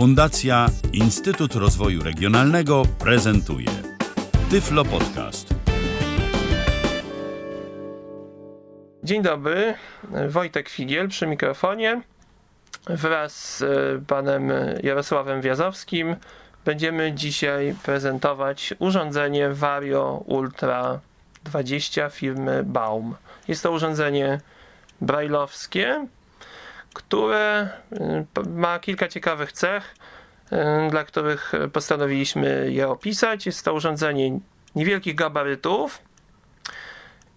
Fundacja Instytut Rozwoju Regionalnego prezentuje Tyflo Podcast. Dzień dobry, Wojtek Figiel przy mikrofonie. Wraz z panem Jarosławem Wiazowskim będziemy dzisiaj prezentować urządzenie Vario Ultra 20 firmy Baum. Jest to urządzenie brajlowskie, które y, ma kilka ciekawych cech, y, dla których postanowiliśmy je opisać. Jest to urządzenie niewielkich gabarytów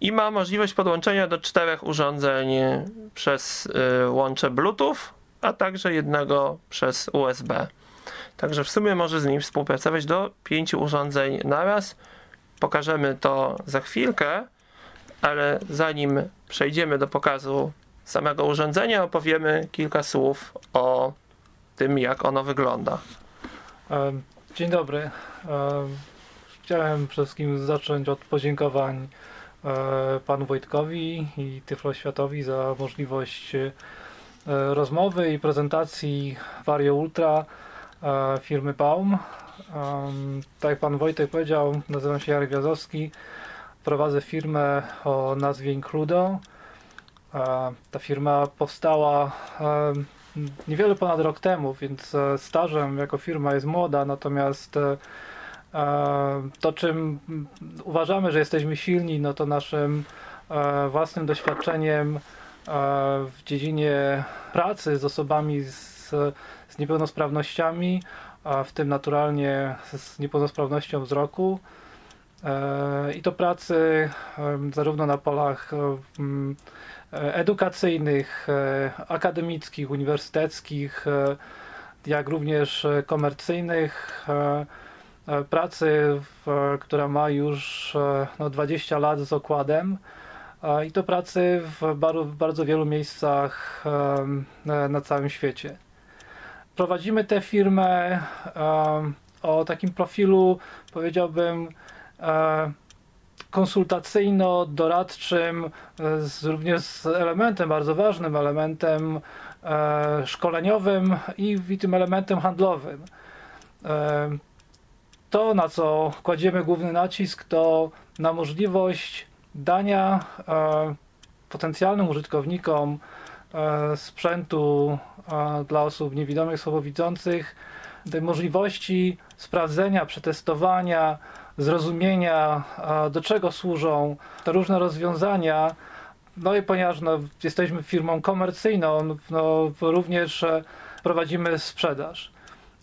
i ma możliwość podłączenia do czterech urządzeń przez y, łącze Bluetooth, a także jednego przez USB. Także w sumie może z nim współpracować do pięciu urządzeń naraz. Pokażemy to za chwilkę, ale zanim przejdziemy do pokazu samego urządzenia, opowiemy kilka słów o tym, jak ono wygląda. Dzień dobry. Chciałem przede wszystkim zacząć od podziękowań e, panu Wojtkowi i Tyflo Światowi za możliwość e, rozmowy i prezentacji Vario Ultra e, firmy Baum. Tak jak pan Wojtek powiedział, nazywam się Jarek Gwiazdowski. Prowadzę firmę o nazwie Includo. Ta firma powstała niewiele ponad rok temu, więc e, stażem jako firma jest młoda, natomiast e, to, czym uważamy, że jesteśmy silni, no to naszym e, własnym doświadczeniem w dziedzinie pracy z osobami z, z niepełnosprawnościami, w tym naturalnie z niepełnosprawnością wzroku. I to pracy zarówno na polach edukacyjnych, akademickich, uniwersyteckich, jak również komercyjnych. Pracy, która ma już no, 20 lat z okładem. I to pracy w bardzo wielu miejscach na całym świecie. Prowadzimy tę firmę o takim profilu, powiedziałbym, konsultacyjno-doradczym, z, również z elementem, bardzo ważnym elementem e, szkoleniowym i, i tym elementem handlowym. E, to, na co kładziemy główny nacisk, to na możliwość dania e, potencjalnym użytkownikom e, sprzętu e, dla osób niewidomych, słabowidzących, tej możliwości sprawdzenia, przetestowania, zrozumienia, do czego służą te różne rozwiązania. No i ponieważ no, jesteśmy firmą komercyjną, no, również e, prowadzimy sprzedaż.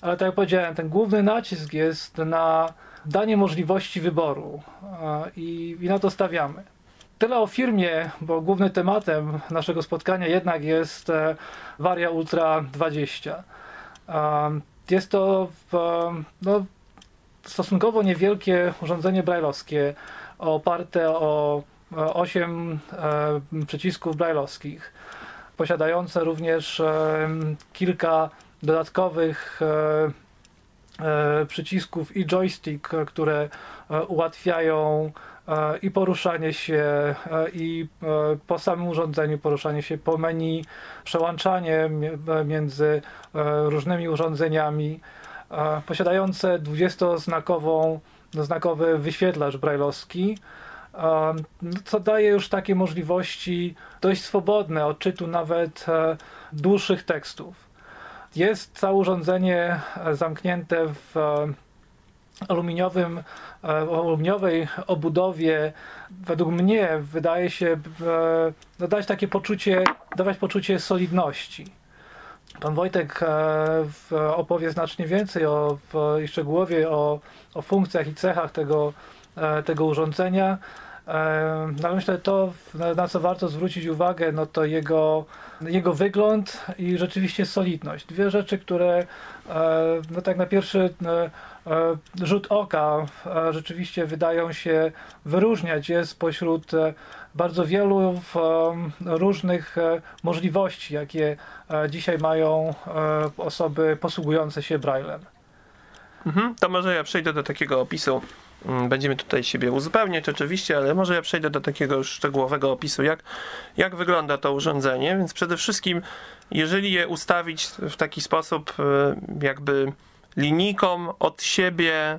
Ale tak jak powiedziałem, ten główny nacisk jest na danie możliwości wyboru i, i na to stawiamy. Tyle o firmie, bo głównym tematem naszego spotkania jednak jest e, Varia Ultra 20. Jest to no, stosunkowo niewielkie urządzenie brajlowskie oparte o 8 e, przycisków brajlowskich, posiadające również e, kilka dodatkowych e, przycisków i joystick, które ułatwiają i poruszanie się i po samym urządzeniu poruszanie się po menu, przełączanie między różnymi urządzeniami posiadające 20-znakową znakowy wyświetlacz brajlowski, co daje już takie możliwości dość swobodne odczytu nawet e, dłuższych tekstów. Jest całe urządzenie e, zamknięte w e, aluminiowym, aluminiowej obudowie. Według mnie wydaje się dać takie poczucie, dawać poczucie solidności. Pan Wojtek e, opowie znacznie więcej o, i szczegółowie o, o funkcjach i cechach tego, e, tego urządzenia. E, no myślę, to na co warto zwrócić uwagę, no to jego, jego wygląd i rzeczywiście solidność. Dwie rzeczy, które no tak na pierwszy rzut oka rzeczywiście wydają się wyróżniać je spośród bardzo wielu różnych możliwości, jakie dzisiaj mają osoby posługujące się Braillem. Mhm, to może ja przejdę do takiego opisu mm, będziemy tutaj siebie uzupełniać oczywiście, ale może ja przejdę do takiego już szczegółowego opisu, jak, jak wygląda to urządzenie. Więc przede wszystkim, jeżeli je ustawić w taki sposób, e, jakby linijką od siebie,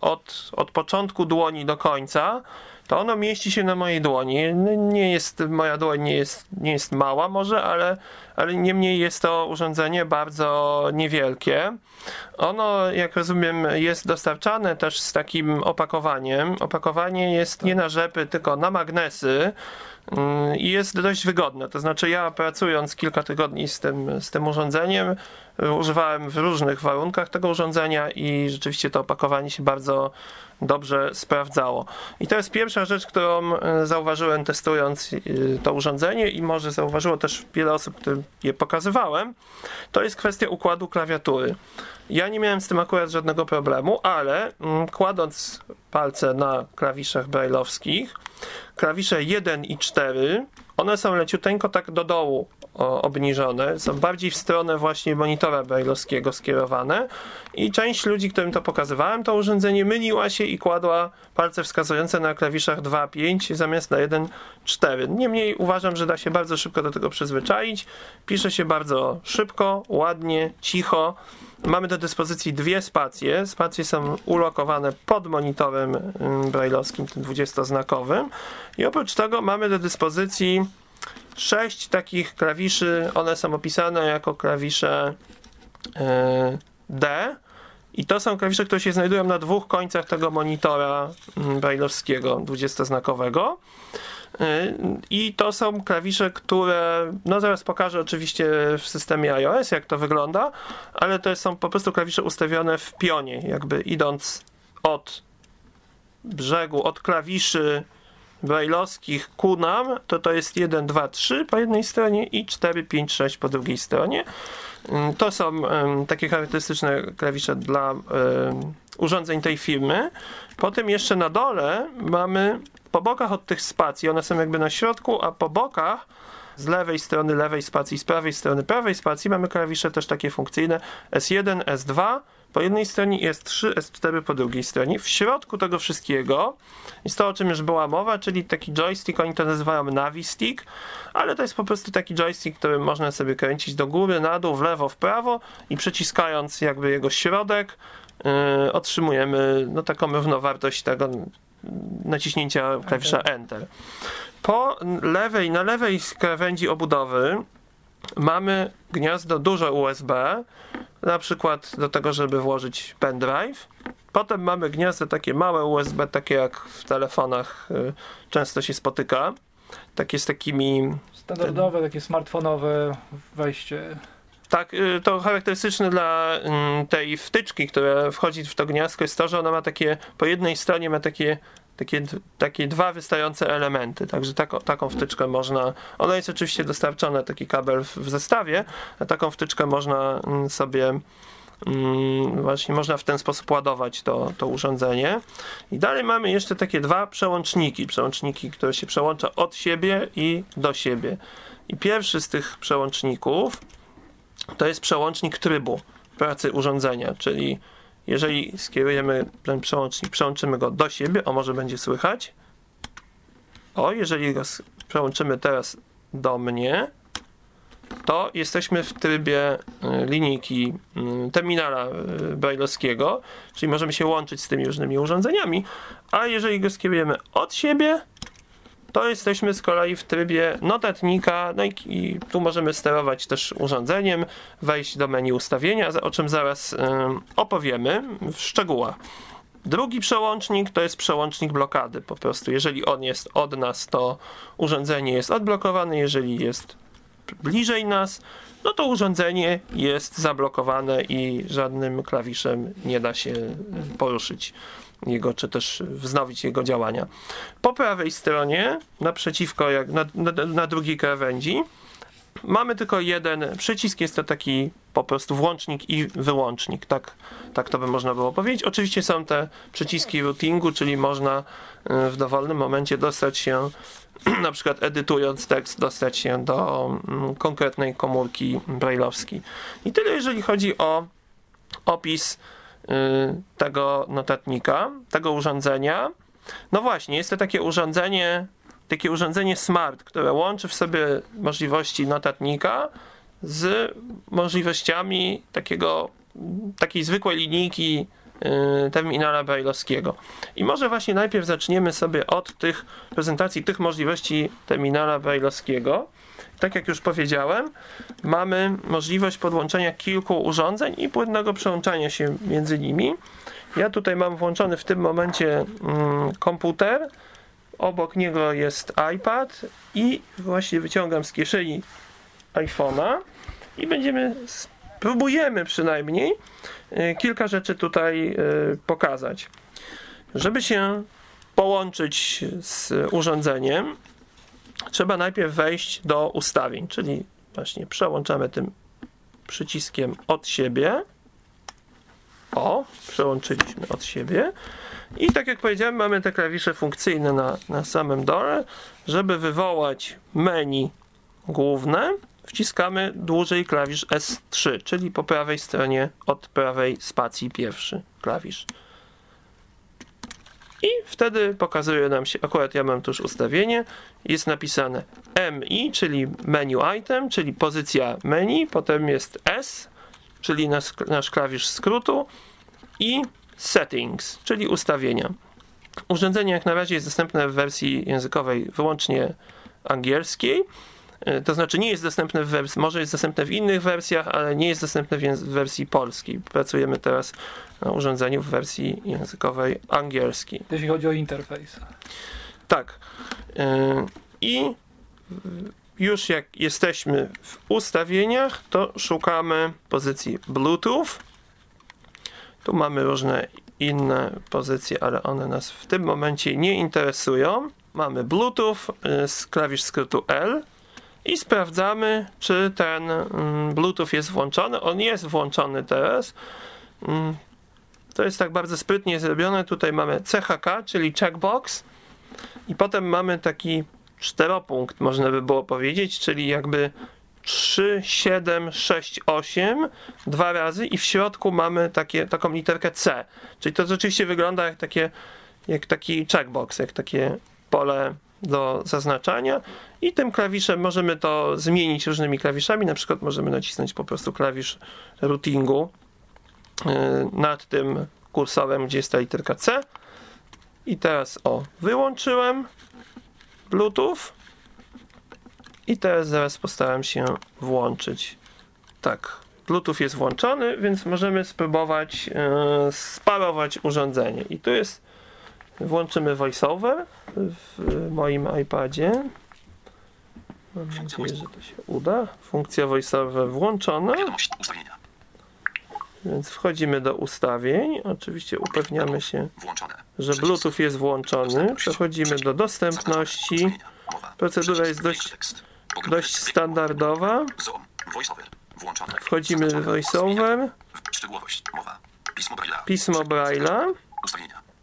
od, od początku dłoni do końca, to ono mieści się na mojej dłoni. No, nie jest, moja dłoń nie jest, nie jest mała może, ale, ale niemniej jest to urządzenie bardzo niewielkie. Ono, jak rozumiem, jest dostarczane też z takim opakowaniem. Opakowanie jest nie na rzepy, tylko na magnesy mm, i jest dość wygodne. To znaczy, ja pracując kilka tygodni z tym, z tym urządzeniem, używałem w różnych warunkach tego urządzenia i rzeczywiście to opakowanie się bardzo dobrze sprawdzało. I to jest pierwsza rzecz, którą e, zauważyłem testując e, to urządzenie i może zauważyło też wiele osób, którym je pokazywałem. To jest kwestia układu klawiatury. Ja nie miałem z tym akurat żadnego problemu, ale mm, kładąc palce na klawiszach brailleowskich, klawisze 1 i 4, one są leciuteńko tak do dołu obniżone, są bardziej w stronę właśnie monitora brailleowskiego skierowane i część ludzi, którym to pokazywałem, to urządzenie myliła się i kładła palce wskazujące na klawiszach 2-5 zamiast na 1-4. Niemniej uważam, że da się bardzo szybko do tego przyzwyczaić. Pisze się bardzo szybko, ładnie, cicho. Mamy do dyspozycji dwie spacje. Spacje są ulokowane pod monitorem mm, brailleowskim, tym 20-znakowym. I oprócz tego mamy do dyspozycji sześć takich klawiszy. One są opisane jako klawisze e, D. I to są klawisze, które się znajdują na dwóch końcach tego monitora mm, brailleowskiego 20-znakowego. E, I to są klawisze, które, no zaraz pokażę oczywiście w systemie iOS, jak to wygląda, ale to są po prostu klawisze ustawione w pionie, jakby idąc od brzegu, od klawiszy brailleowskich ku nam, to to jest 1, 2, 3 po jednej stronie i 4, 5, 6 po drugiej stronie. Mm, to są takie charakterystyczne klawisze dla urządzeń tej firmy. Potem jeszcze na dole mamy po bokach od tych spacji, one są jakby na środku, a po bokach z lewej strony lewej spacji, z prawej strony prawej spacji mamy klawisze też takie funkcyjne S1, S2, po jednej stronie i S3, S4 po drugiej stronie. W środku tego wszystkiego jest to, o czym już była mowa, czyli taki joystick, oni to nazywają Navi Stick, ale to jest po prostu taki joystick, który można sobie kręcić do góry, na dół, w lewo, w prawo i przyciskając jakby jego środek yy, otrzymujemy no, taką równowartość tego naciśnięcia klawisza Enter. Po lewej, na lewej krawędzi obudowy mamy gniazdo duże USB, na przykład do tego, żeby włożyć pendrive. Potem mamy gniazdo takie małe USB, takie jak w telefonach y, często się spotyka. Takie z takimi... Standardowe, takie smartfonowe wejście. Tak, y, to charakterystyczne dla mm, tej wtyczki, która wchodzi w to gniazdko jest to, że ona ma takie, po jednej stronie ma takie takie, takie dwa wystające elementy. Także taką, taką wtyczkę można. Ona jest oczywiście dostarczona, taki kabel w, w zestawie, a taką wtyczkę można mm, sobie. Mm, właśnie można w ten sposób ładować to, to urządzenie. I dalej mamy jeszcze takie dwa przełączniki. Przełączniki, które się przełącza od siebie i do siebie. I pierwszy z tych przełączników to jest przełącznik trybu pracy urządzenia, czyli jeżeli skierujemy ten przełącznik, przełączymy go do siebie, o może będzie słychać. O, jeżeli go przełączymy teraz do mnie, to jesteśmy w trybie y, linijki y, terminala y, brailleowskiego, czyli możemy się łączyć z tymi różnymi urządzeniami, a jeżeli go skierujemy od siebie, to jesteśmy z kolei w trybie notatnika, no i, i, tu możemy sterować też urządzeniem, wejść do menu ustawienia, o czym zaraz y, opowiemy w szczegółach. Drugi przełącznik to jest przełącznik blokady. Po prostu, jeżeli on jest od nas, to urządzenie jest odblokowane, jeżeli jest bliżej nas, no to urządzenie jest zablokowane i żadnym klawiszem nie da się poruszyć jego, czy też wznowić jego działania. Po prawej stronie, naprzeciwko, jak na, na, na drugiej krawędzi, mamy tylko jeden przycisk, jest to taki po prostu włącznik i wyłącznik, tak, tak to by można było powiedzieć. Oczywiście są te przyciski routingu, czyli można y, w dowolnym momencie dostać się, na przykład edytując tekst, dostać się do mm, konkretnej komórki brailleowskiej. I tyle jeżeli chodzi o opis tego notatnika, tego urządzenia. No właśnie, jest to takie urządzenie, takie urządzenie smart, które łączy w sobie możliwości notatnika z możliwościami takiego, takiej zwykłej linijki y, terminala brailleowskiego. I może właśnie najpierw zaczniemy sobie od tych prezentacji tych możliwości terminala brailleowskiego. Tak jak już powiedziałem, mamy możliwość podłączenia kilku urządzeń i płynnego przełączania się między nimi. Ja tutaj mam włączony w tym momencie mm, komputer, obok niego jest iPad i właśnie wyciągam z kieszeni iPhone'a i będziemy, spróbujemy przynajmniej y, kilka rzeczy tutaj y, pokazać. Żeby się połączyć z urządzeniem, trzeba najpierw wejść do ustawień, czyli właśnie przełączamy tym przyciskiem od siebie. O, przełączyliśmy od siebie. I tak jak powiedziałem, mamy te klawisze funkcyjne na, na samym dole. Żeby wywołać menu główne, wciskamy dłużej klawisz S3, czyli po prawej stronie od prawej spacji pierwszy klawisz. I wtedy pokazuje nam się, akurat ja mam tu już ustawienie, jest napisane MI, czyli menu item, czyli pozycja menu, potem jest S, czyli nasz, nasz klawisz skrótu i settings, czyli ustawienia. Urządzenie jak na razie jest dostępne w wersji językowej wyłącznie angielskiej. E, to znaczy nie jest dostępne w wersji, może jest dostępne w innych wersjach, ale nie jest dostępne w, wersji polskiej. Pracujemy teraz na urządzeniu w wersji językowej angielskiej. Jeśli chodzi o interfejs. Tak. E, I już jak jesteśmy w ustawieniach, to szukamy pozycji Bluetooth. Tu mamy różne inne pozycje, ale one nas w tym momencie nie interesują. Mamy Bluetooth y, z klawisz skrótu L i sprawdzamy, czy ten mm, Bluetooth jest włączony. On jest włączony teraz. Mm, to jest tak bardzo sprytnie zrobione. Tutaj mamy CHK, czyli checkbox i potem mamy taki czteropunkt, można by było powiedzieć, czyli jakby 3, 7, 6, 8 dwa razy i w środku mamy takie, taką literkę C. Czyli to rzeczywiście wygląda jak, takie, jak taki checkbox, jak takie pole do zaznaczania i tym klawiszem możemy to zmienić różnymi klawiszami, na przykład możemy nacisnąć po prostu klawisz routingu yy, nad tym kursorem, gdzie jest ta literka C i teraz o, wyłączyłem Bluetooth i teraz zaraz postaram się włączyć. Tak, Bluetooth jest włączony, więc możemy spróbować e, sparować urządzenie. I tu jest, włączymy VoiceOver w moim iPadzie. Mam nadzieję, że to się uda. Funkcja VoiceOver włączona. Więc wchodzimy do ustawień. Oczywiście upewniamy się, że Bluetooth jest włączony. Przechodzimy do dostępności. Procedura jest dość dość standardowa. Wchodzimy w VoiceOver. Pismo Braille'a.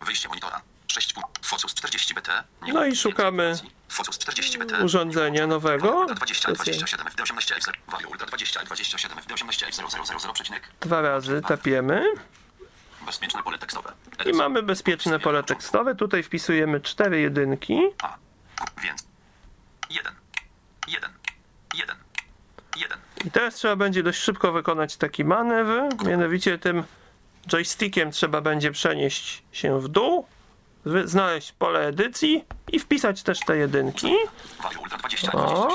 Wyjście monitora. 6 Focus 40 BT. No i szukamy urządzenia nowego. Dwa razy tapiemy. Bezpieczne pole tekstowe. I mamy bezpieczne pole tekstowe. Tutaj wpisujemy cztery jedynki. A, więc jeden. Jeden. Jeden. Jeden. I teraz trzeba będzie dość szybko wykonać taki manewr. Mianowicie tym joystickiem trzeba będzie przenieść się w dół, znaleźć pole edycji i wpisać też te jedynki. O.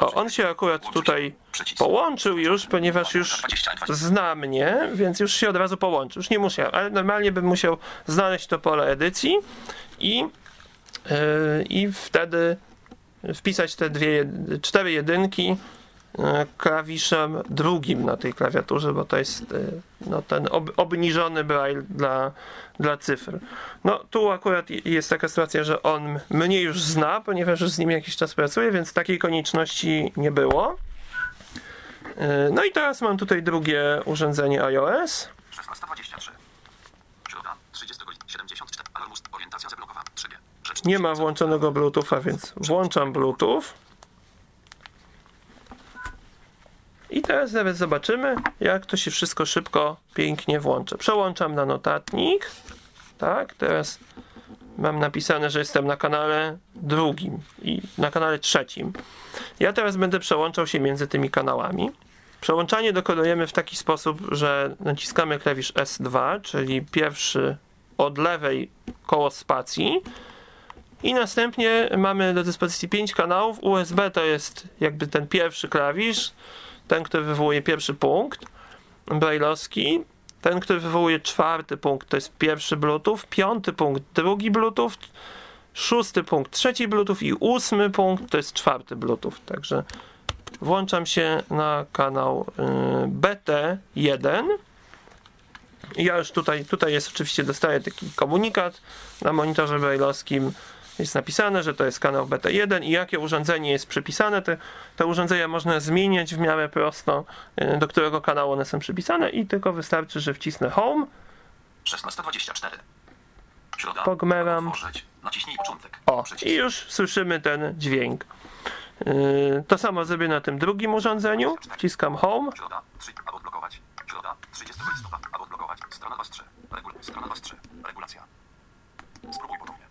o, on się akurat tutaj połączył już, ponieważ już zna mnie, więc już się od razu połączył. Już nie musiał, ale normalnie bym musiał znaleźć to pole edycji i, yy, i wtedy wpisać te dwie, cztery jedynki klawiszem drugim na tej klawiaturze, bo to jest e, no, ten ob, obniżony braille dla, dla cyfr. No tu akurat jest taka sytuacja, że on mnie już zna, ponieważ już z nim jakiś czas pracuję, więc takiej konieczności nie było. E, no i teraz mam tutaj drugie urządzenie iOS. 1623. Środa, 30 74. Alarm orientacja zablokowana. Trybie. Nie ma włączonego Bluetootha, więc włączam Bluetooth. I teraz nawet zobaczymy, jak to się wszystko szybko, pięknie włącza. Przełączam na notatnik. Tak, teraz mam napisane, że jestem na kanale drugim i na kanale trzecim. Ja teraz będę przełączał się między tymi kanałami. Przełączanie dokonujemy w taki sposób, że naciskamy klawisz S2, czyli pierwszy od lewej koło spacji i następnie mamy do dyspozycji 5 kanałów. USB to jest jakby ten pierwszy klawisz, ten, który wywołuje pierwszy punkt brailleowski. Ten, który wywołuje czwarty punkt, to jest pierwszy Bluetooth, piąty punkt, drugi Bluetooth, szósty punkt, trzeci Bluetooth i ósmy punkt to jest czwarty Bluetooth. Także włączam się na kanał y, BT1. Ja już tutaj, tutaj jest oczywiście, dostaję taki komunikat na monitorze brailleowskim. Jest napisane, że to jest kanał BT1 i jakie urządzenie jest przypisane. Te, te urządzenia można zmieniać w miarę prosto, y, do którego kanału one są przypisane i tylko wystarczy, że wcisnę Home. 1624. Środa. Pogmeram. Naciśnij początek. O, i już słyszymy ten dźwięk. Yy, to samo zrobię na tym drugim urządzeniu. Wciskam Home. Środa. 3. Aby odblokować. Środa. 30 listopada. Odblokować. Strona 23. Regul... Strona 23. Regulacja. Spróbuj ponownie.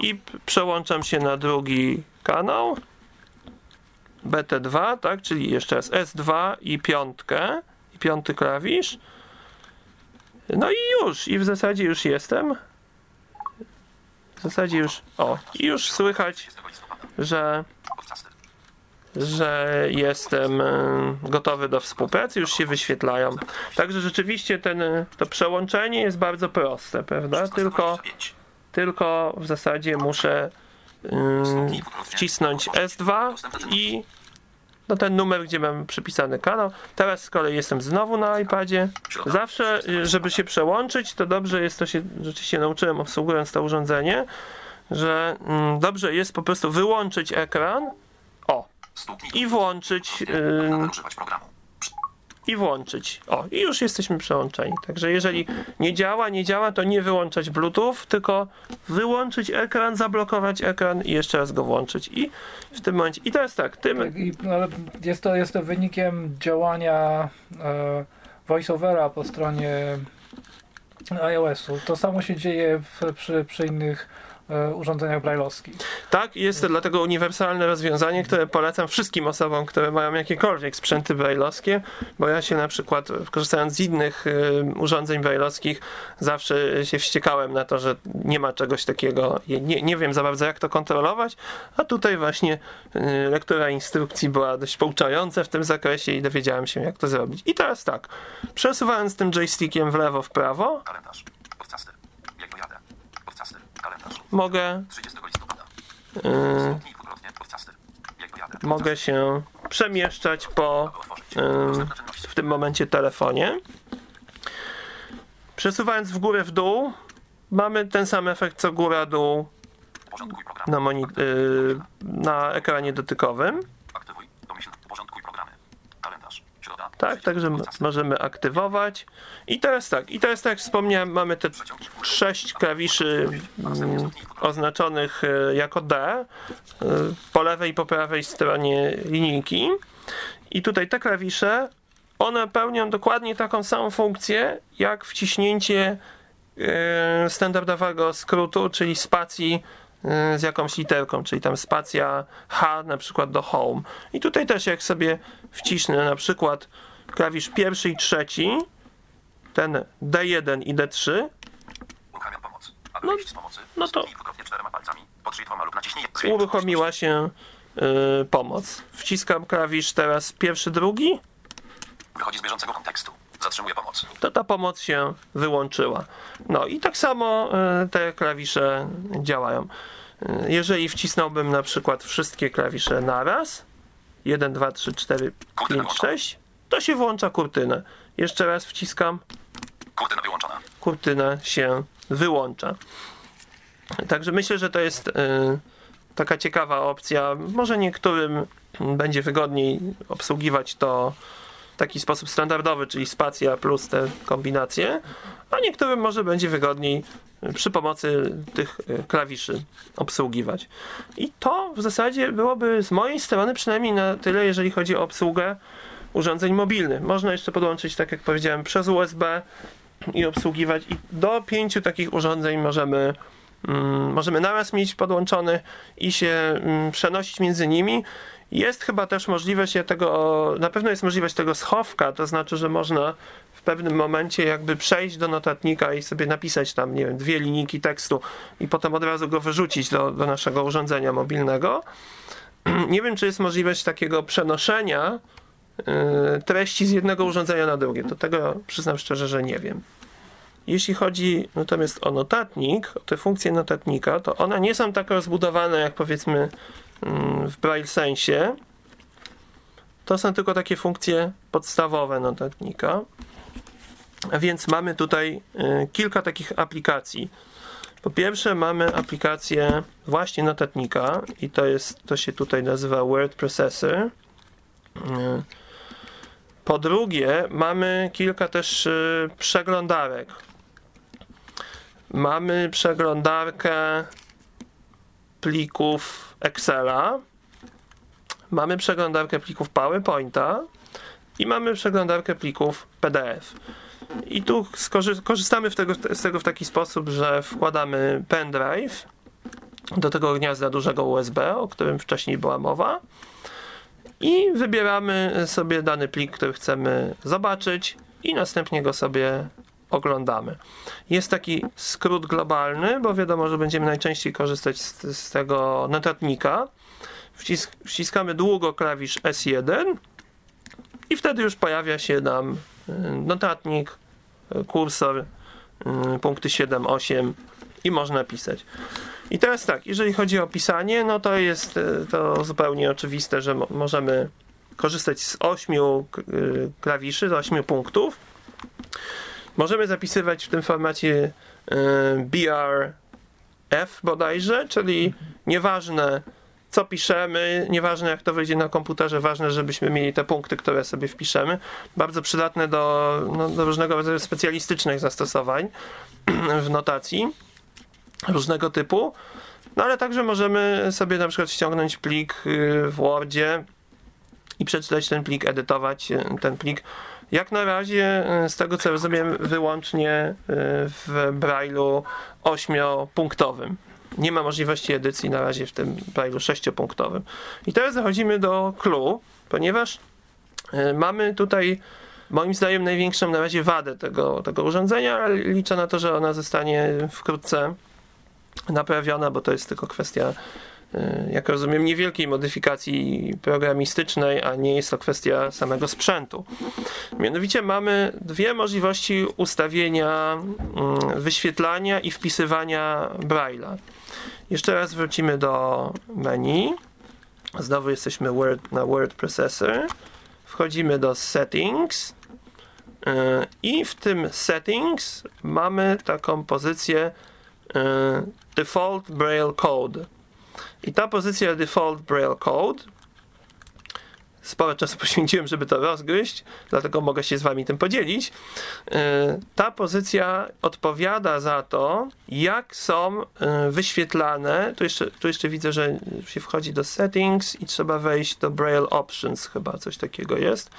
I przełączam się na drugi kanał. BT2, tak, czyli jeszcze raz S2 i piątkę. I piąty klawisz. No i już, i w zasadzie już jestem. W zasadzie już, o, i już słychać, 30 listopada. że. Że jestem e, gotowy do współpracy, już się wyświetlają. Także rzeczywiście ten, e, to przełączenie jest bardzo proste, prawda? Tylko 1625. tylko w zasadzie muszę ym, wcisnąć S2 i no ten numer, gdzie mam przypisany kanał. Teraz z kolei jestem znowu na iPadzie. Zawsze, żeby się przełączyć, to dobrze jest, to się rzeczywiście nauczyłem obsługując to urządzenie, że mm, dobrze jest po prostu wyłączyć ekran. I włączyć, programu. i włączyć. O, i już jesteśmy przełączeni. Także jeżeli nie działa, nie działa, to nie wyłączać Bluetooth, tylko wyłączyć ekran, zablokować ekran i jeszcze raz go włączyć. I w tym momencie. I teraz tak, tym. Tak, i, no, ale jest, to, jest to wynikiem działania e, voiceovera po stronie iOS-u. To samo się dzieje w, przy, przy innych urządzeniach brailleowskich. Tak, jest to dlatego uniwersalne rozwiązanie, które polecam wszystkim osobom, które mają jakiekolwiek sprzęty brailleowskie, bo ja się na przykład, korzystając z innych y, urządzeń brailleowskich, zawsze się wściekałem na to, że nie ma czegoś takiego, nie, nie wiem za bardzo jak to kontrolować, a tutaj właśnie y, lektura instrukcji była dość pouczająca w tym zakresie i dowiedziałem się jak to zrobić. I teraz tak, przesuwając tym joystickiem w lewo, w prawo, mogę 30 listopada. y, Stuknij dwukrotnie. Podcasty. Jak dojadę. mogę się przemieszczać po czynności. w tym momencie telefonie. Przesuwając w górę, w dół, mamy ten sam efekt co Porządkuj program. na, moni- y, na ekranie dotykowym. Tak, także możemy aktywować. I teraz tak, i teraz tak jak wspomniałem, mamy te sześć klawiszy mm, oznaczonych y, jako D y, po lewej i po prawej stronie linijki. I tutaj te klawisze, one pełnią dokładnie taką samą funkcję, jak wciśnięcie y, standardowego skrótu, czyli spacji z jakąś literką, czyli tam spacja H na przykład do home. I tutaj też jak sobie wcisnę na przykład klawisz pierwszy i trzeci, ten D1 i D3, Uruchamiam pomoc. Aby No- wyjść z pomocy. no to- uruchomiła się y, pomoc. Wciskam klawisz teraz pierwszy, drugi, Wychodzi z bieżącego kontekstu. Zatrzymuje pomoc. to ta pomoc się wyłączyła. No i tak samo y, te klawisze działają. Y, Jeżeli wcisnąłbym na przykład wszystkie klawisze naraz, 1, 2, 3, 4, 5, 6, to się włącza kurtynę. Jeszcze raz wciskam, Kurtyna wyłączona. kurtyna się wyłącza. Także myślę, że to jest y, taka ciekawa opcja. Może niektórym będzie wygodniej obsługiwać to w taki sposób standardowy, czyli spacja plus te kombinacje, a niektórym może będzie wygodniej przy pomocy tych e, klawiszy obsługiwać. I to w zasadzie byłoby z mojej strony przynajmniej na tyle, jeżeli chodzi o obsługę urządzeń mobilnych. Można jeszcze podłączyć, tak jak powiedziałem, przez USB i obsługiwać. I do pięciu takich urządzeń możemy, mm, możemy naraz mieć podłączone i się mm, przenosić między nimi. Jest chyba też możliwość tego, na pewno jest możliwość tego schowka, to znaczy, że można w pewnym momencie jakby przejść do notatnika i sobie napisać tam, nie wiem, dwie linijki tekstu i potem od razu go wyrzucić do, do naszego urządzenia mobilnego. Nie wiem, czy jest możliwość takiego przenoszenia treści z jednego urządzenia na drugie. To tego przyznam szczerze, że nie wiem. Jeśli chodzi natomiast o notatnik, o te funkcje notatnika, to one nie są tak rozbudowane jak powiedzmy Mm, w braille sensie. To są tylko takie funkcje podstawowe notatnika. A więc mamy tutaj y, kilka takich aplikacji. Po pierwsze mamy aplikację właśnie notatnika i to jest, to się tutaj nazywa Word Processor. Po drugie mamy kilka też y, przeglądarek. Mamy przeglądarkę plików Excela, mamy przeglądarkę plików PowerPointa i mamy przeglądarkę plików PDF. I tu korzystamy z tego w taki sposób, że wkładamy pendrive do tego gniazda dużego USB, o którym wcześniej była mowa i wybieramy sobie dany plik, który chcemy zobaczyć i następnie go sobie oglądamy. Jest taki skrót globalny, bo wiadomo, że będziemy najczęściej korzystać z, z tego notatnika. Wcisk, wciskamy długo klawisz S1 i wtedy już pojawia się nam y, notatnik, y, kursor, y, punkty 7, 8 i można pisać. I teraz tak, jeżeli chodzi o pisanie, no to jest to zupełnie oczywiste, że możemy korzystać z 8 klawiszy, z 8 punktów. Możemy zapisywać w tym formacie e, BRF bodajże, czyli nieważne co piszemy, nieważne jak to wyjdzie na komputerze, ważne, żebyśmy mieli te punkty, które sobie wpiszemy. Bardzo przydatne do, no, do różnego rodzaju specjalistycznych zastosowań w notacji różnego typu. No ale także możemy sobie na przykład ściągnąć plik y, w Wordzie i przeczytać ten plik, edytować y, ten plik jak na razie, e, z tego co rozumiem, wyłącznie w Braille'u ośmiopunktowym. Nie ma możliwości edycji na razie w tym Braille'u sześciopunktowym. I teraz zachodzimy do clue, ponieważ mamy tutaj moim zdaniem największą na razie wadę tego, tego urządzenia, ale liczę na to, że ona zostanie wkrótce naprawiona, bo to jest tylko kwestia E, jak rozumiem, niewielkiej modyfikacji programistycznej, a nie jest to kwestia samego sprzętu. Mianowicie mamy dwie możliwości ustawienia mm, wyświetlania i wpisywania Braille'a. Jeszcze raz wrócimy do menu. Znowu jesteśmy Word, na Word Processor. Wchodzimy do Settings. E, I w tym Settings mamy taką pozycję e, Default Braille Code. I ta pozycja default braille code sporo czasu poświęciłem, żeby to rozgryźć, dlatego mogę się z wami tym podzielić. E, ta pozycja odpowiada za to, jak są e, wyświetlane. Tu jeszcze, tu jeszcze widzę, że się wchodzi do settings i trzeba wejść do braille options, chyba coś takiego jest.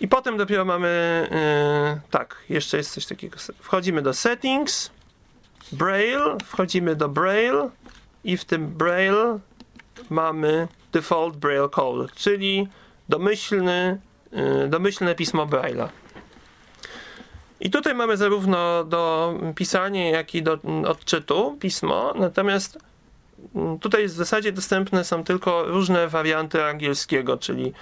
I potem dopiero mamy, e, tak, jeszcze jest coś takiego. Wchodzimy do settings, braille, wchodzimy do braille, i w tym Braille mamy default Braille code, czyli domyślny, y, domyślne pismo Braille'a. I tutaj mamy zarówno do pisania, jak i do odczytu pismo, natomiast mm, tutaj w zasadzie dostępne są tylko różne warianty angielskiego, czyli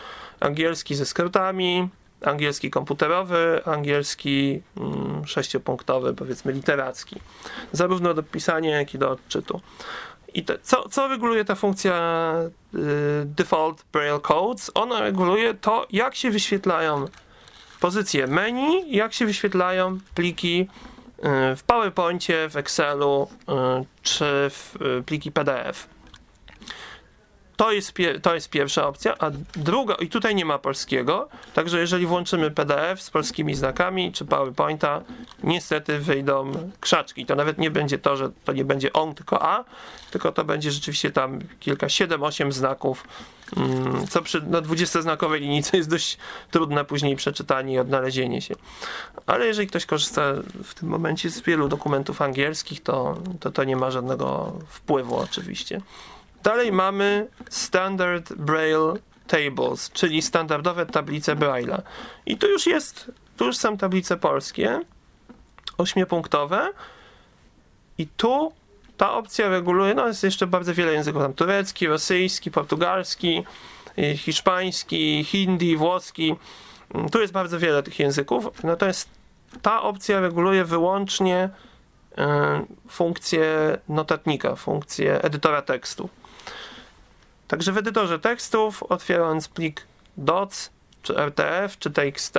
angielski ze skrótami, angielski komputerowy, angielski mm, sześciopunktowy, powiedzmy literacki, zarówno do pisania, jak i do odczytu. I te, co, co reguluje ta funkcja y, default braille codes? Ona reguluje to, jak się wyświetlają pozycje menu, jak się wyświetlają pliki y, w PowerPoincie, w Excelu y, czy w y, pliki PDF. To jest, to jest pierwsza opcja, a druga, i tutaj nie ma polskiego, także jeżeli włączymy PDF z polskimi znakami czy PowerPointa, niestety wyjdą krzaczki. To nawet nie będzie to, że to nie będzie on, tylko A, tylko to będzie rzeczywiście tam kilka, 7-8 znaków, mm, co przy no, 20-znakowej linijce jest dość trudne później przeczytanie i odnalezienie się. Ale jeżeli ktoś korzysta w tym momencie z wielu dokumentów angielskich, to to, to nie ma żadnego wpływu oczywiście. Dalej mamy Standard Braille Tables, czyli standardowe tablice Braille'a. I tu już jest, tu już są tablice polskie, ośmiopunktowe i tu ta opcja reguluje, no jest jeszcze bardzo wiele języków, tam turecki, rosyjski, portugalski, y, hiszpański, hindi, włoski. Mm, Tu jest bardzo wiele tych języków, natomiast ta opcja reguluje wyłącznie y, funkcję notatnika, funkcję edytora tekstu. Także w edytorze tekstów, otwierając plik DOC, czy RTF, czy TXT,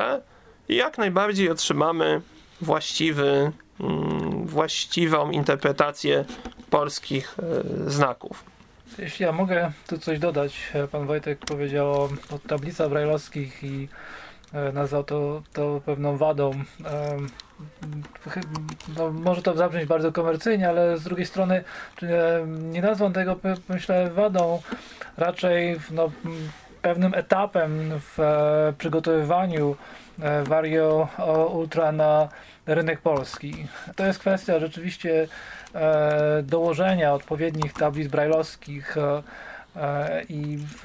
jak najbardziej otrzymamy właściwy, mm, właściwą interpretację polskich e, znaków. Jeśli ja mogę tu coś dodać, e, pan Wojtek powiedział o, tablicach brajlowskich i nazwał to, to pewną wadą. Chy- no, może to zabrzmieć bardzo komercyjnie, ale z drugiej strony e, nie nazwą tego, myślę, wadą, raczej no, pewnym etapem w e, przygotowywaniu e, Vario Ultra na rynek polski. To jest kwestia rzeczywiście e, dołożenia odpowiednich tablic brajlowskich e, e, i w,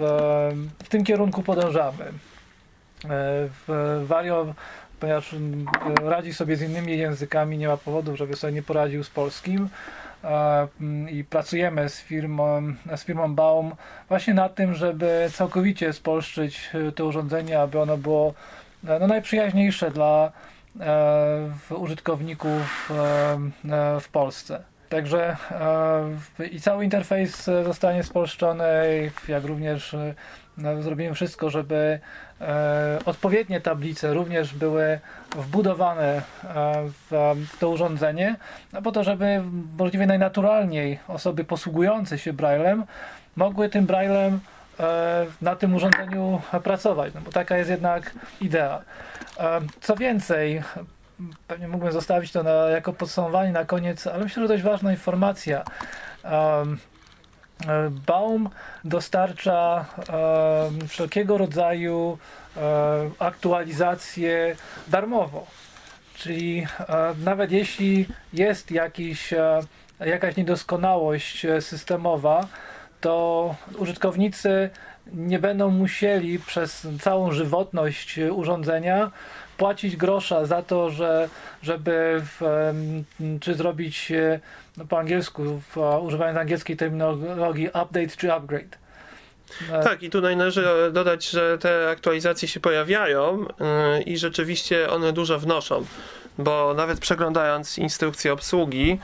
w tym kierunku podążamy. E, w Vario, ponieważ radzi sobie z innymi językami, nie ma powodów, żeby sobie nie poradził z polskim i pracujemy z firmą, z firmą Baum właśnie nad tym, żeby całkowicie spolszczyć e, to urządzenie, aby ono było e, no, najprzyjaźniejsze dla użytkowników w Polsce. Także i cały interfejs zostanie spolszczony, jak również no, zrobimy wszystko, żeby e, odpowiednie tablice również były wbudowane e, w, to urządzenie, no po to, żeby możliwie najnaturalniej osoby posługujące się Braillem mogły tym Braillem e, na tym urządzeniu pracować, no bo taka jest jednak idea. Co więcej, pewnie mógłbym zostawić to na, jako podsumowanie na koniec, ale myślę, że dość ważna informacja. Baum dostarcza em, wszelkiego rodzaju e, aktualizacje darmowo. Czyli e, nawet jeśli jest jakiś, e, jakaś niedoskonałość e, systemowa, to użytkownicy nie będą musieli przez całą żywotność e, urządzenia płacić grosza za to, że, żeby w, czy zrobić e, no po angielsku, w, e, używając angielskiej terminologii update czy upgrade. E, Tak, i tutaj należy dodać, że te aktualizacje się pojawiają i rzeczywiście one dużo wnoszą, bo nawet przeglądając instrukcję obsługi,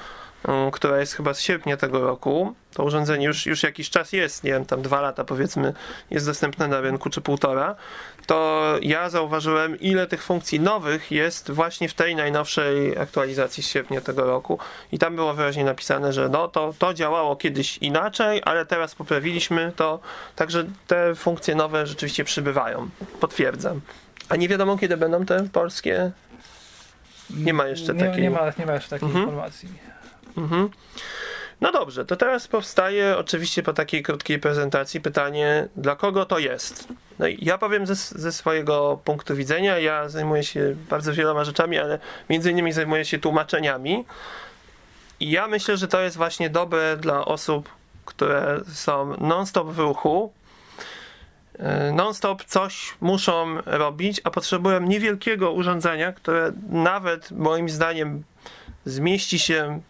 która jest chyba z sierpnia tego roku, to urządzenie już, już jakiś czas jest, nie wiem, tam dwa lata powiedzmy, jest dostępne na rynku, czy półtora, to ja zauważyłem, ile tych funkcji nowych jest właśnie w tej najnowszej aktualizacji z sierpnia tego roku. I tam było wyraźnie napisane, że no to, to działało kiedyś inaczej, ale teraz poprawiliśmy to, także te funkcje nowe rzeczywiście przybywają. Potwierdzam. A nie wiadomo, kiedy będą te polskie. Nie ma jeszcze nie, takiej. nie, ma, nie ma jeszcze takiej Mhm. informacji. Mhm. No dobrze, to teraz powstaje oczywiście po takiej krótkiej prezentacji pytanie, dla kogo to jest? No i ja powiem ze, ze swojego punktu widzenia, ja zajmuję się bardzo wieloma rzeczami, ale między innymi zajmuję się tłumaczeniami i ja myślę, że to jest właśnie dobre dla osób, które są non-stop w ruchu, e, non-stop coś muszą robić, a potrzebują niewielkiego urządzenia, które nawet moim zdaniem zmieści się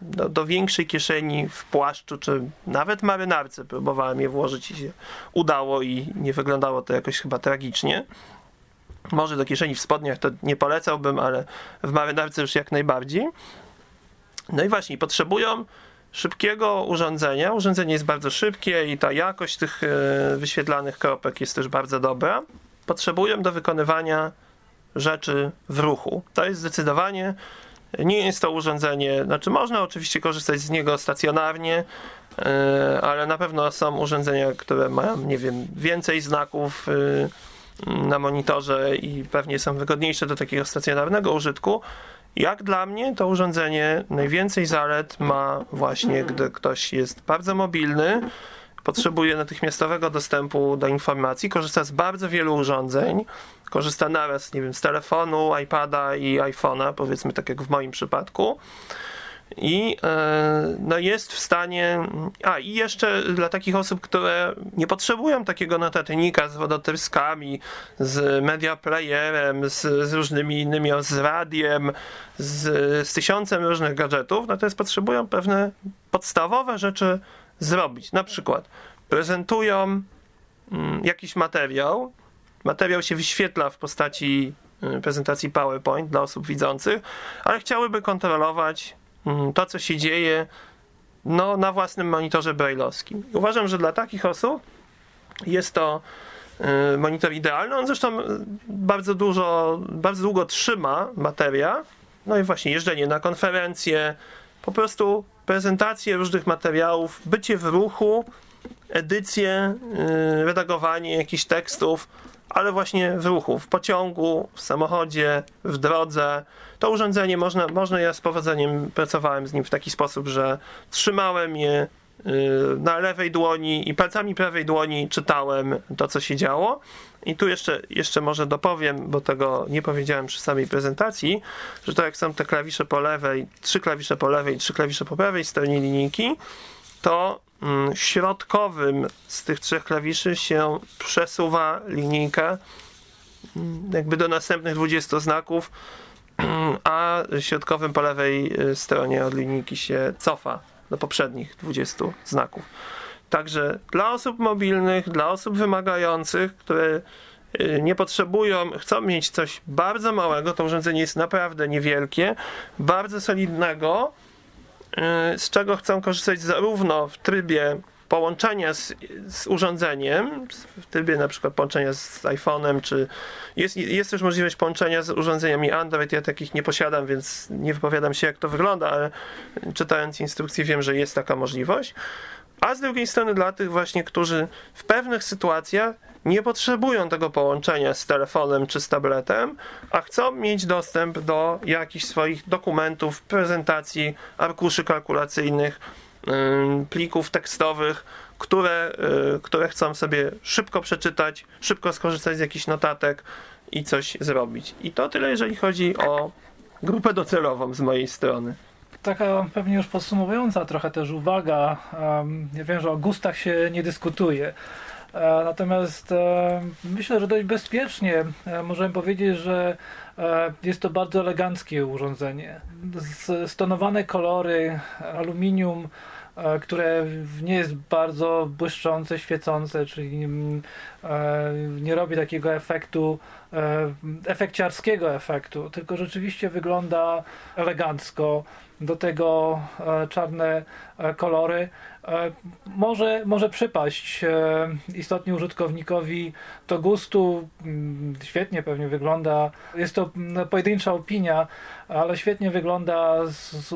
do, do większej kieszeni w płaszczu, czy nawet marynarce. Próbowałem je włożyć i się udało i nie wyglądało to jakoś chyba tragicznie. Może do kieszeni w spodniach to nie polecałbym, ale w marynarce już jak najbardziej. No i właśnie, potrzebują szybkiego urządzenia. Urządzenie jest bardzo szybkie i ta jakość tych e, wyświetlanych kropek jest też bardzo dobra. Potrzebują do wykonywania rzeczy w ruchu. To jest zdecydowanie nie jest to urządzenie, znaczy można oczywiście korzystać z niego stacjonarnie, e, ale na pewno są urządzenia, które mają, nie wiem, więcej znaków e, na monitorze i pewnie są wygodniejsze do takiego stacjonarnego użytku. Jak dla mnie to urządzenie najwięcej zalet ma właśnie, gdy ktoś jest bardzo mobilny, potrzebuje natychmiastowego dostępu do informacji, korzysta z bardzo wielu urządzeń, korzysta naraz, nie wiem, z telefonu, iPada i iPhone'a, powiedzmy tak jak w moim przypadku. I e, no jest w stanie. A i jeszcze dla takich osób, które nie potrzebują takiego notatnika z wodotryskami, z media playerem, z, z różnymi innymi, z radiem, z, z tysiącem różnych gadżetów, natomiast potrzebują pewne podstawowe rzeczy zrobić. Na przykład prezentują mm, jakiś materiał. Materiał się wyświetla w postaci y, prezentacji PowerPoint dla osób widzących, ale chciałyby kontrolować mm, to, co się dzieje no, na własnym monitorze brailleowskim. Uważam, że dla takich osób jest to y, monitor idealny. On zresztą y, bardzo dużo, bardzo długo trzyma materia. No i właśnie jeżdżenie na konferencje, po prostu prezentacje różnych materiałów, bycie w ruchu, edycje, redagowanie jakichś tekstów, ale właśnie w ruchu, w pociągu, w samochodzie, w drodze. To urządzenie można, można ja z powodzeniem pracowałem z nim w taki sposób, że trzymałem je yy, na lewej dłoni i palcami prawej dłoni czytałem to, co się działo. I tu jeszcze, jeszcze może dopowiem, bo tego nie powiedziałem przy samej prezentacji, że to jak są te klawisze po lewej, trzy klawisze po lewej trzy klawisze po prawej stronie linijki, to środkowym z tych trzech klawiszy się przesuwa linijka mm, jakby do następnych 20 znaków, a środkowym po lewej y, stronie od linijki się cofa do poprzednich 20 znaków. Także dla osób mobilnych, dla osób wymagających, które y, nie potrzebują, chcą mieć coś bardzo małego, to urządzenie jest naprawdę niewielkie, bardzo solidnego, z czego chcą korzystać zarówno w trybie połączenia z, z, urządzeniem, w trybie na przykład połączenia z iPhone'em, czy jest, jest też możliwość połączenia z urządzeniami Android. Ja takich nie posiadam, więc nie wypowiadam się, jak to wygląda, ale czytając instrukcję wiem, że jest taka możliwość a z drugiej strony dla tych właśnie, którzy w pewnych sytuacjach nie potrzebują tego połączenia z telefonem czy z tabletem, a chcą mieć dostęp do jakichś swoich dokumentów, prezentacji, arkuszy kalkulacyjnych, plików tekstowych, które, y, które chcą sobie szybko przeczytać, szybko skorzystać z jakichś notatek i coś zrobić. I to tyle, jeżeli chodzi o grupę docelową z mojej strony taka pewnie już podsumowująca trochę też uwaga. Ja wiem, że o gustach się nie dyskutuje. E, natomiast e, myślę, że dość bezpiecznie e, możemy powiedzieć, że jest to bardzo eleganckie urządzenie. Stonowane kolory, aluminium, które nie jest bardzo błyszczące, świecące, czyli mm, nie robi takiego efektu, efekciarskiego efektu, tylko rzeczywiście wygląda elegancko do tego czarne kolory. E, może, może przypaść istotnie użytkownikowi do gustu. Mm, świetnie pewnie wygląda. Jest to mm, pojedyncza opinia, ale świetnie wygląda z, z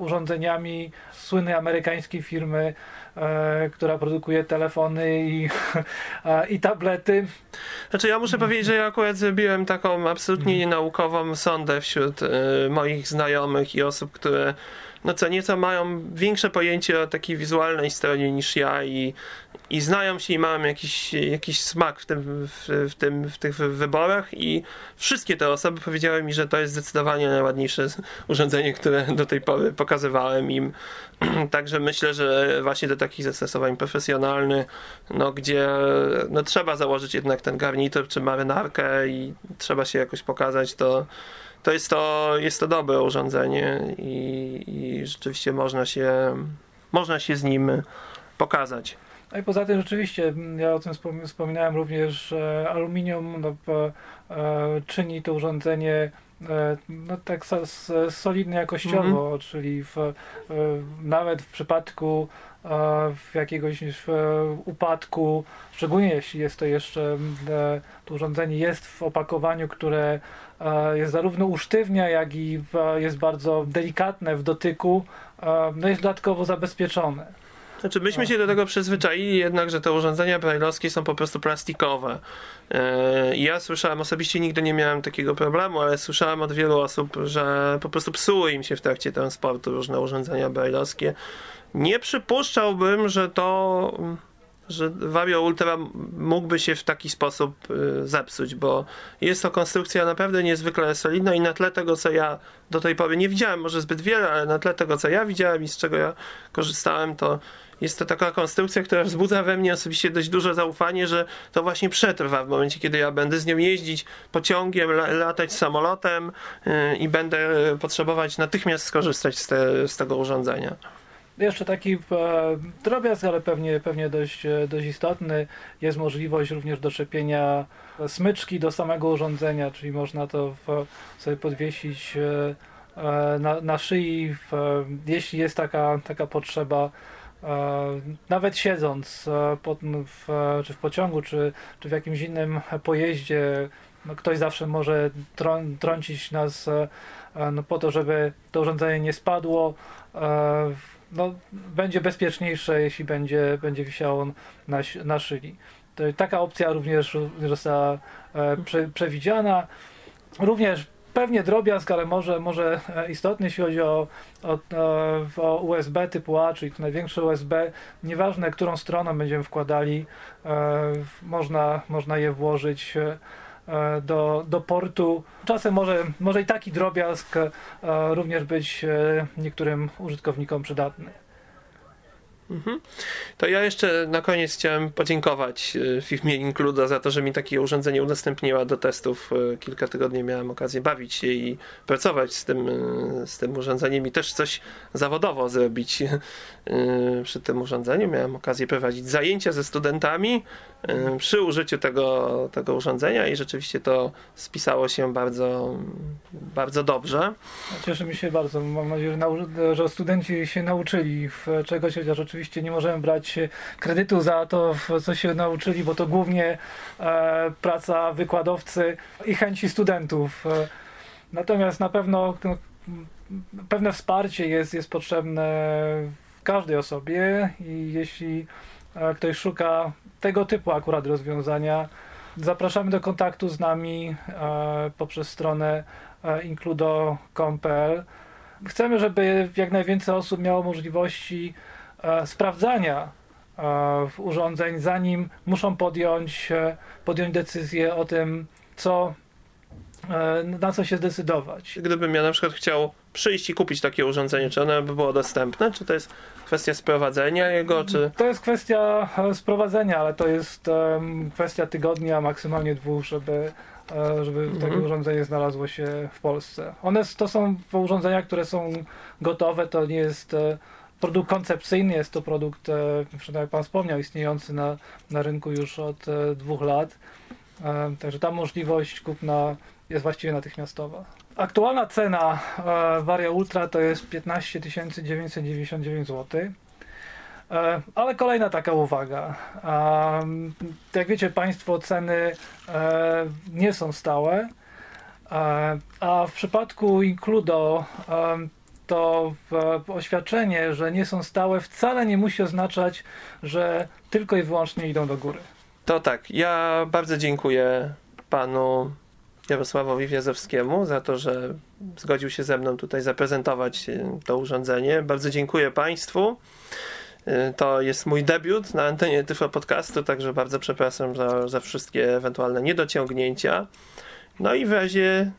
urządzeniami słynnej amerykańskiej firmy E, która produkuje telefony i, i tablety. Znaczy ja muszę powiedzieć, że ja akurat zrobiłem taką absolutnie nienaukową mhm. sondę wśród e, moich znajomych i osób, które no co nieco mają większe pojęcie o takiej wizualnej stronie niż ja i, i znają się i mają jakiś, jakiś smak w, tym, w, w, tym, w tych wyborach i wszystkie te osoby powiedziały mi, że to jest zdecydowanie najładniejsze urządzenie, które do tej pory pokazywałem im. Także myślę, że właśnie do takich zastosowań profesjonalnych, no gdzie no, trzeba założyć jednak ten garnitur czy marynarkę i trzeba się jakoś pokazać, to to jest to, jest to dobre urządzenie i, i rzeczywiście można się, można się z nim pokazać. No i poza tym rzeczywiście, ja o tym wspominałem również, że aluminium no, e, czyni to urządzenie no, tak solidne jakościowo, mm -hmm. czyli w, e, nawet w przypadku w jakiegoś w upadku, szczególnie jeśli jest to jeszcze, to urządzenie jest w opakowaniu, które jest zarówno usztywnia, jak i jest bardzo delikatne w dotyku, no jest dodatkowo zabezpieczone. Znaczy, myśmy się do tego przyzwyczaili, jednak, że te urządzenia brajlowskie są po prostu plastikowe. Yy, Ja słyszałem, osobiście nigdy nie miałem takiego problemu, ale słyszałem od wielu osób, że po prostu psuły im się w trakcie transportu różne urządzenia brajlowskie. Nie przypuszczałbym, że to że Vario Ultra mógłby się w taki sposób y, zepsuć, bo jest to konstrukcja naprawdę niezwykle solidna i na tle tego, co ja do tej pory nie widziałem, może zbyt wiele, ale na tle tego, co ja widziałem i z czego ja korzystałem, to jest to taka konstrukcja, która wzbudza we mnie osobiście dość duże zaufanie, że to właśnie przetrwa w momencie, kiedy ja będę z nią jeździć pociągiem, la- latać samolotem y, i będę y, potrzebować natychmiast skorzystać z, te, z tego urządzenia. Jeszcze taki e, drobiazg, ale pewnie, pewnie dość, e, dość istotny. Jest możliwość również doczepienia smyczki do samego urządzenia, czyli można to w, sobie podwiesić e, na, na szyi, w, jeśli jest taka, taka potrzeba. E, Nawet siedząc e, w, czy w pociągu, czy, czy w jakimś innym pojeździe, no ktoś zawsze może trą, trącić nas e, no po to, żeby to urządzenie nie spadło. No, będzie bezpieczniejsze, jeśli będzie, będzie wisiało na, ś- na szyi. To, taka opcja również, również została prze, przewidziana. Również pewnie drobiazg, ale może, może e, istotny, jeśli chodzi o, o, o USB typu A, czyli to największe USB. Nieważne, którą stroną będziemy wkładali, e, można, można je włożyć e, do, do portu. Czasem może, może i taki drobiazg również być niektórym użytkownikom przydatny. Mhm. To ja jeszcze na koniec chciałem podziękować firmie Includa za to, że mi takie urządzenie udostępniła do testów. E, Kilka tygodni miałem okazję bawić się i pracować z tym, e, z tym urządzeniem i też coś zawodowo zrobić przy tym urządzeniu. Miałem okazję prowadzić zajęcia ze studentami przy użyciu tego, tego urządzenia i rzeczywiście to spisało się bardzo, bardzo dobrze. Cieszy mi się bardzo. Mam nadzieję, że, że studenci się nauczyli czegoś, chociaż oczywiście nie możemy brać kredytu za to, co się nauczyli, bo to głównie e, praca wykładowcy i chęci studentów. E, natomiast na pewno no, pewne wsparcie jest, jest potrzebne każdej osobie i jeśli e, ktoś szuka tego typu akurat rozwiązania, zapraszamy do kontaktu z nami e, poprzez stronę e, includo.com.pl. Chcemy, żeby jak najwięcej osób miało możliwości e, sprawdzania e, urządzeń, zanim muszą podjąć, e, podjąć decyzję o tym, co, e, na co się zdecydować. Gdybym ja na przykład chciał przyjść i kupić takie urządzenie, czy ono by było dostępne? Czy to jest kwestia sprowadzenia jego, czy... To jest kwestia e, sprowadzenia, ale to jest em, kwestia tygodnia, maksymalnie dwóch, żeby, e, żeby takie Mhm. urządzenie znalazło się w Polsce. One to są urządzenia, które są gotowe, to nie jest e, produkt koncepcyjny, jest to produkt, jak Pan wspomniał, istniejący na, na rynku już od dwóch lat. Także ta możliwość kupna jest właściwie natychmiastowa. Aktualna cena e, Varia Ultra to jest 15 999 zł. E, Ale kolejna taka uwaga. Em, Jak wiecie Państwo, ceny e, nie są stałe, e, a w przypadku Includo to oświadczenie, że nie są stałe, wcale nie musi oznaczać, że tylko i wyłącznie idą do góry. To tak, ja bardzo dziękuję panu Jarosławowi Wiazowskiemu za to, że zgodził się ze mną tutaj zaprezentować e, to urządzenie. Bardzo dziękuję państwu. E, To jest mój debiut na antenie Tyflo Podcastu, także bardzo przepraszam za, za wszystkie ewentualne niedociągnięcia. No i w razie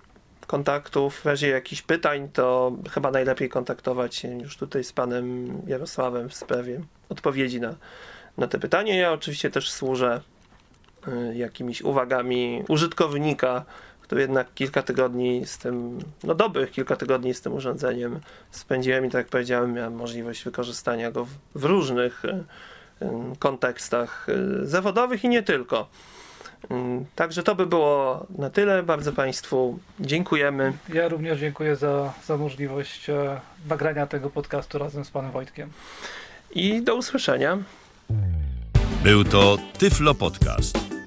kontaktów, w razie jakichś pytań, to chyba najlepiej kontaktować się już tutaj z panem Jarosławem w sprawie odpowiedzi na, na te pytania. Ja oczywiście też służę y, jakimiś uwagami użytkownika, który jednak kilka tygodni z tym, no dobrych kilka tygodni z tym urządzeniem spędziłem i tak jak powiedziałem, miałem możliwość wykorzystania go w, w różnych y, kontekstach y, zawodowych i nie tylko. Y, Także to by było na tyle. Bardzo Państwu dziękujemy. Ja również dziękuję za, za możliwość e, nagrania tego podcastu razem z Panem Wojtkiem. i do usłyszenia. Był to Tyflo Podcast.